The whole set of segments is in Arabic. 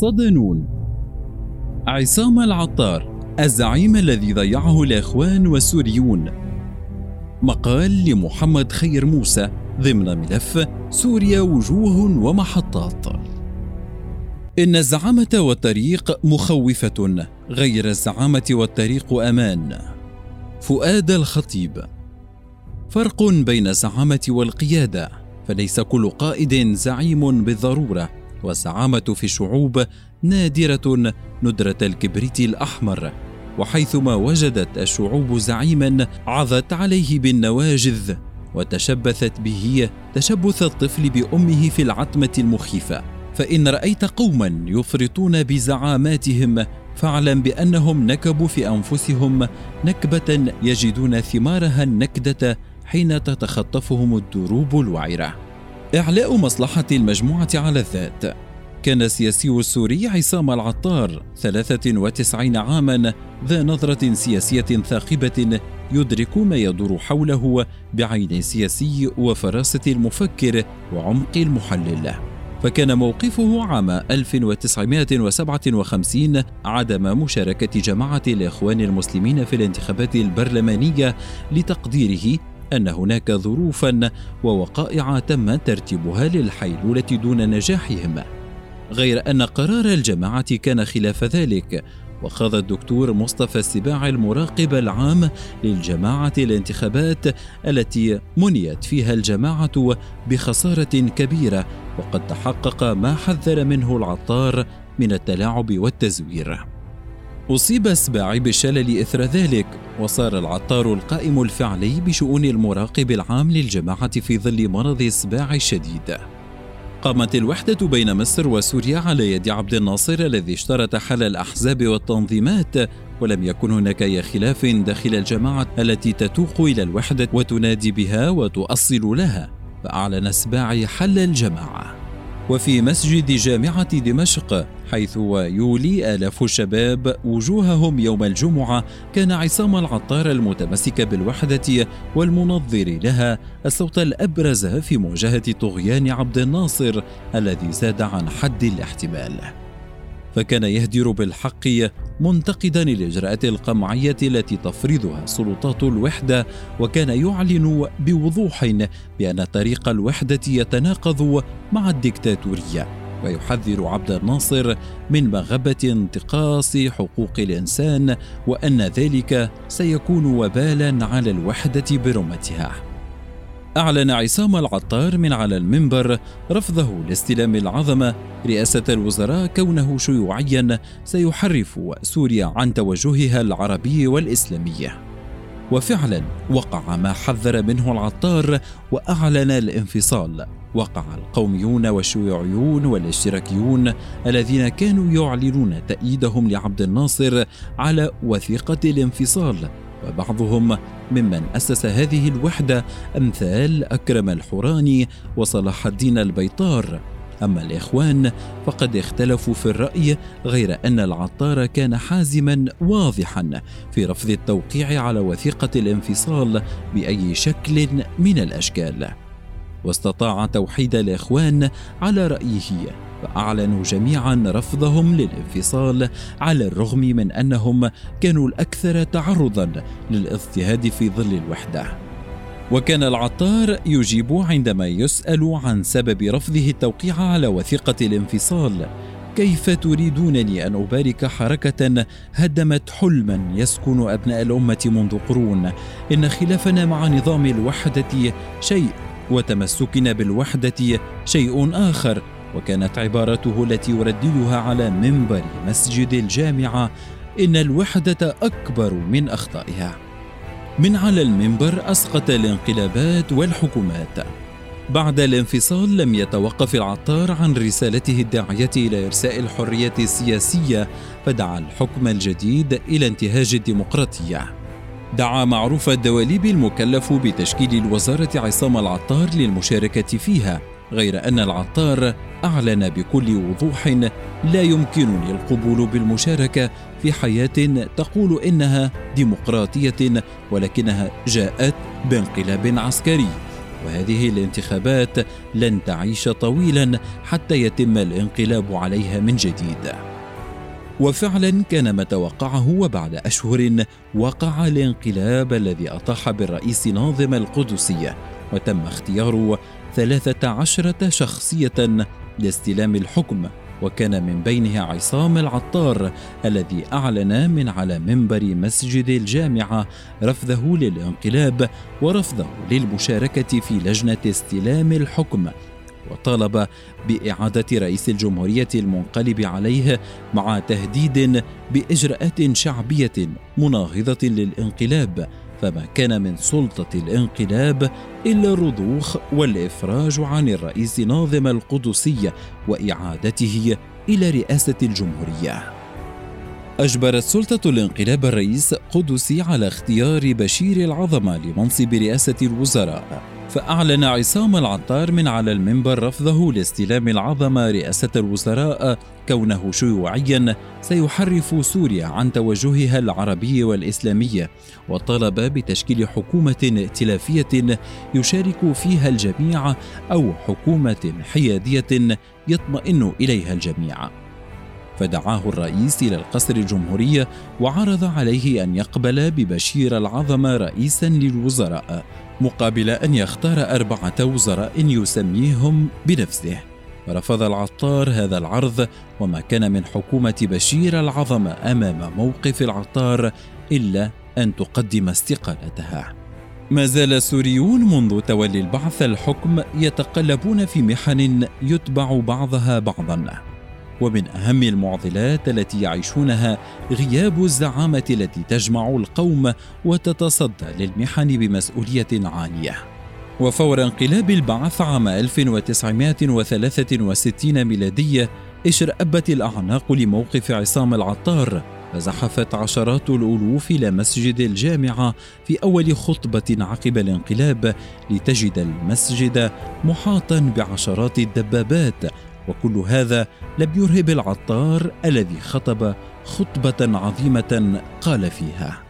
صدنون. عصام العطار الزعيم الذي ضيعه الإخوان والسوريون. مقال لمحمد خير موسى ضمن ملف سوريا وجوه ومحطات. إن الزعامة والطريق مخوفة غير الزعامة والطريق أمان. فؤاد الخطيب. فرق بين الزعامة والقيادة فليس كل قائد زعيم بالضرورة. والزعامة في الشعوب نادرة ندرة الكبريت الأحمر وحيثما وجدت الشعوب زعيما عظت عليه بالنواجذ وتشبثت به تشبث الطفل بأمه في العتمة المخيفة. فإن رأيت قوما يفرطون بزعاماتهم فاعلم بأنهم نكبوا في أنفسهم نكبة يجدون ثمارها النكدة حين تتخطفهم الدروب الوعرة. إعلاء مصلحة المجموعة على الذات. كان السياسي السوري عصام العطار 93 عاما ذا نظرة سياسية ثاقبة يدرك ما يدور حوله بعين سياسي وفراسة المفكر وعمق المحلل. فكان موقفه عام 1957 عدم مشاركة جماعة الإخوان المسلمين في الانتخابات البرلمانية لتقديره أن هناك ظروفا ووقائع تم ترتيبها للحيلولة دون نجاحهم غير أن قرار الجماعة كان خلاف ذلك وخاض الدكتور مصطفى السباع المراقب العام للجماعة الانتخابات التي منيت فيها الجماعة بخسارة كبيرة وقد تحقق ما حذر منه العطار من التلاعب والتزوير. أصيب السباعي بالشلل إثر ذلك وصار العطار القائم الفعلي بشؤون المراقب العام للجماعة في ظل مرض السباع الشديد. قامت الوحدة بين مصر وسوريا على يد عبد الناصر الذي اشترط حل الأحزاب والتنظيمات ولم يكن هناك أي خلاف داخل الجماعة التي تتوق إلى الوحدة وتنادي بها وتؤصل لها فأعلن السباعي حل الجماعة وفي مسجد جامعة دمشق حيث يولي آلاف الشباب وجوههم يوم الجمعة كان عصام العطار المتمسك بالوحدة والمنظر لها الصوت الأبرز في مواجهة طغيان عبد الناصر الذي زاد عن حد الاحتمال. فكان يهدر بالحق منتقدا الاجراءات القمعية التي تفرضها سلطات الوحدة وكان يعلن بوضوح بأن طريق الوحدة يتناقض مع الدكتاتورية. ويحذر عبد الناصر من مغبة انتقاص حقوق الإنسان وأن ذلك سيكون وبالا على الوحدة برمتها. أعلن عصام العطار من على المنبر رفضه لاستلام العظمة رئاسة الوزراء كونه شيوعيا سيحرف سوريا عن توجهها العربي والإسلامي. وفعلا وقع ما حذر منه العطار وأعلن الانفصال. وقع القوميون والشيوعيون والاشتراكيون الذين كانوا يعلنون تأييدهم لعبد الناصر على وثيقة الانفصال وبعضهم ممن أسس هذه الوحدة أمثال أكرم الحوراني وصلاح الدين البيطار. أما الإخوان فقد اختلفوا في الرأي غير أن العطار كان حازما واضحا في رفض التوقيع على وثيقة الانفصال بأي شكل من الأشكال. واستطاع توحيد الإخوان على رأيه فأعلنوا جميعا رفضهم للانفصال على الرغم من أنهم كانوا الأكثر تعرضا للاضطهاد في ظل الوحدة. وكان العطار يجيب عندما يسأل عن سبب رفضه التوقيع على وثيقة الانفصال كيف تريدونني أن أبارك حركة هدمت حلما يسكن أبناء الأمة منذ قرون؟ إن خلافنا مع نظام الوحدة شيء وتمسكنا بالوحدة شيء آخر وكانت عبارته التي يرددها على منبر مسجد الجامعة إن الوحدة أكبر من أخطائها. من على المنبر أسقط الانقلابات والحكومات. بعد الانفصال لم يتوقف العطار عن رسالته الداعية إلى إرساء الحرية السياسية فدعا الحكم الجديد إلى انتهاج الديمقراطية. دعا معروف الدواليب المكلف بتشكيل الوزارة عصام العطار للمشاركة فيها غير أن العطار أعلن بكل وضوح لا يمكنني القبول بالمشاركة في حياة تقول إنها ديمقراطية ولكنها جاءت بانقلاب عسكري. وهذه الانتخابات لن تعيش طويلا حتى يتم الانقلاب عليها من جديد. وفعلا كان ما توقعه وبعد أشهر وقع الانقلاب الذي أطاح بالرئيس ناظم القدسية وتم اختيار ثلاثة عشرة شخصية لاستلام الحكم وكان من بينها عصام العطار الذي أعلن من على منبر مسجد الجامعة رفضه للانقلاب ورفضه للمشاركة في لجنة استلام الحكم وطالب بإعادة رئيس الجمهورية المنقلب عليه مع تهديد بإجراءات شعبية مناهضة للانقلاب فما كان من سلطة الانقلاب إلا الرضوخ والإفراج عن الرئيس ناظم القدسي وإعادته إلى رئاسة الجمهورية. أجبرت سلطة الانقلاب الرئيس قدسي على اختيار بشير العظمة لمنصب رئاسة الوزراء فأعلن عصام العطار من على المنبر رفضه لاستلام العظمة رئاسة الوزراء كونه شيوعيا سيحرف سوريا عن توجهها العربي والإسلامي وطلب بتشكيل حكومة ائتلافية يشارك فيها الجميع أو حكومة حيادية يطمئن إليها الجميع. فدعاه الرئيس إلى القصر الجمهوري وعرض عليه أن يقبل ببشير العظمة رئيسا للوزراء مقابل أن يختار أربعة وزراء يسميهم بنفسه. رفض العطار هذا العرض وما كان من حكومة بشير العظمة أمام موقف العطار إلا أن تقدم استقالتها. ما زال السوريون منذ تولي البعث الحكم يتقلبون في محن يتبع بعضها بعضا. ومن أهم المعضلات التي يعيشونها غياب الزعامة التي تجمع القوم وتتصدى للمحن بمسؤولية عاليه وفور انقلاب البعث عام 1963 ميلادية اشرأبت الأعناق لموقف عصام العطار فزحفت عشرات الألوف إلى مسجد الجامعة في أول خطبة عقب الانقلاب لتجد المسجد محاطا بعشرات الدبابات وكل هذا لم يرهب العطار الذي خطب خطبة عظيمة قال فيها.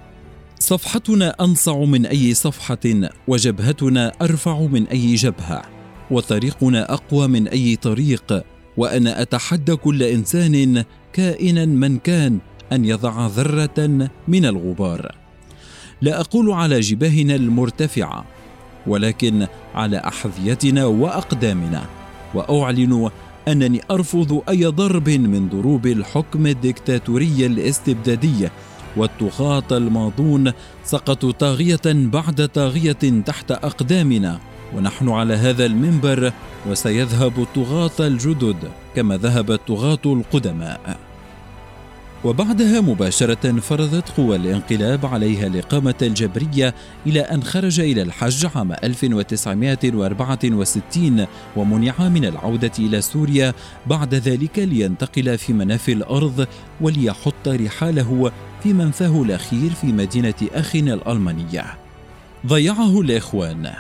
صفحتنا أنصع من أي صفحة وجبهتنا أرفع من أي جبهة وطريقنا أقوى من أي طريق وأنا أتحدى كل إنسان كائنا من كان أن يضع ذرة من الغبار. لا أقول على جباهنا المرتفعة ولكن على أحذيتنا وأقدامنا وأعلن أنني أرفض أي ضرب من ضروب الحكم الدكتاتوري الاستبدادي والطغاة الماضون سقطوا طاغية بعد طاغية تحت أقدامنا. ونحن على هذا المنبر وسيذهب الطغاة الجدد كما ذهب الطغاة القدماء. وبعدها مباشرة فرضت قوى الانقلاب عليها الإقامة الجبرية إلى أن خرج إلى الحج عام 1964 ومنع من العودة إلى سوريا بعد ذلك لينتقل في منافي الأرض وليحط رحاله في منفاه الأخير في مدينة أخينا الألمانية. ضيعه الإخوان.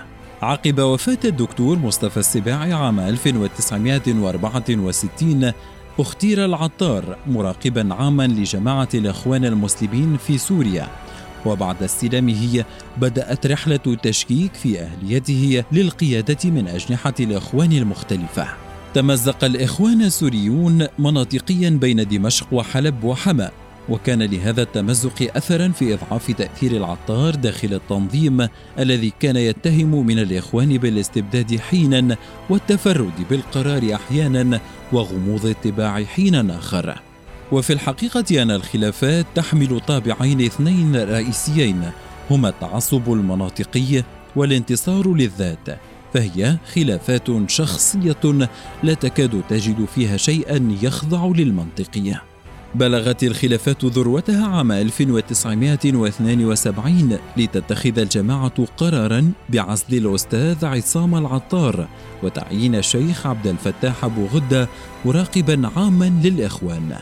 عقب وفاة الدكتور مصطفى السباعي عام 1964 اختير العطار مراقبا عاما لجماعة الإخوان المسلمين في سوريا. وبعد استلامه بدأت رحلة تشكيك في أهليته للقيادة من أجنحة الإخوان المختلفة. تمزق الإخوان السوريون مناطقيا بين دمشق وحلب وحما وكان لهذا التمزق اثرا في إضعاف تأثير العطار داخل التنظيم الذي كان يتهم من الإخوان بالاستبداد حينا والتفرد بالقرار أحيانا وغموض الاتباع حينا آخر. وفي الحقيقة أن الخلافات تحمل طابعين اثنين رئيسيين هما التعصب المناطقي والانتصار للذات فهي خلافات شخصية لا تكاد تجد فيها شيئا يخضع للمنطقيه بلغت الخلافات ذروتها عام 1972 لتتخذ الجماعة قرارا بعزل الأستاذ عصام العطار وتعيين الشيخ عبد الفتاح أبو غدة مراقبا عاما للإخوان.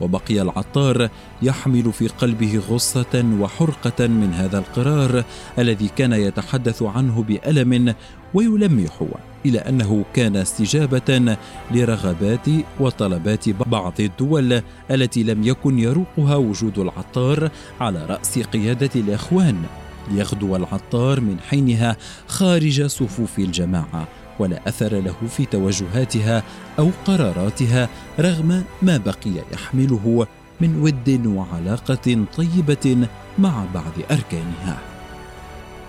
وبقي العطار يحمل في قلبه غصة وحرقة من هذا القرار الذي كان يتحدث عنه بألم ويلمح إلى أنه كان استجابة لرغبات وطلبات بعض الدول التي لم يكن يروقها وجود العطار على رأس قيادة الإخوان. ليغدو العطار من حينها خارج صفوف الجماعة. ولا أثر له في توجهاتها أو قراراتها رغم ما بقي يحمله من ود وعلاقة طيبة مع بعض أركانها.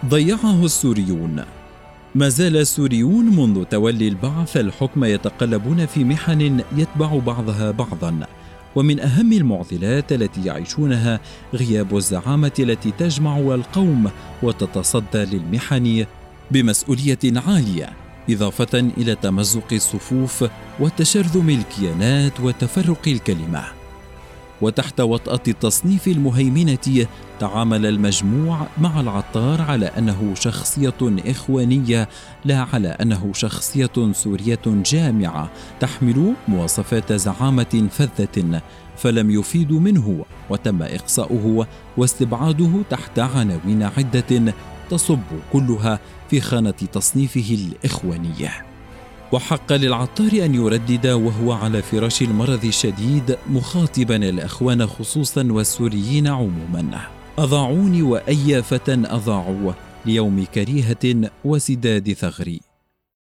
ضيعه السوريون. ما زال السوريون منذ تولي البعث الحكم يتقلبون في محن يتبع بعضها بعضا ومن أهم المعضلات التي يعيشونها غياب الزعامة التي تجمع القوم وتتصدى للمحن بمسؤولية عالية. إضافة إلى تمزق الصفوف وتشرذم الكيانات وتفرق الكلمة. وتحت وطأة التصنيف المهيمنة تعامل المجموع مع العطار على أنه شخصية إخوانية لا على أنه شخصية سورية جامعة تحمل مواصفات زعامة فذة فلم يفيد منه وتم إقصاؤه واستبعاده تحت عناوين عدة تصب كلها في خانة تصنيفه الإخوانية. وحق للعطار أن يردد وهو على فراش المرض الشديد مخاطبا الأخوان خصوصا والسوريين عموما. اضاعوني وأي فتى اضاعوا ليوم كريهة وسداد ثغري.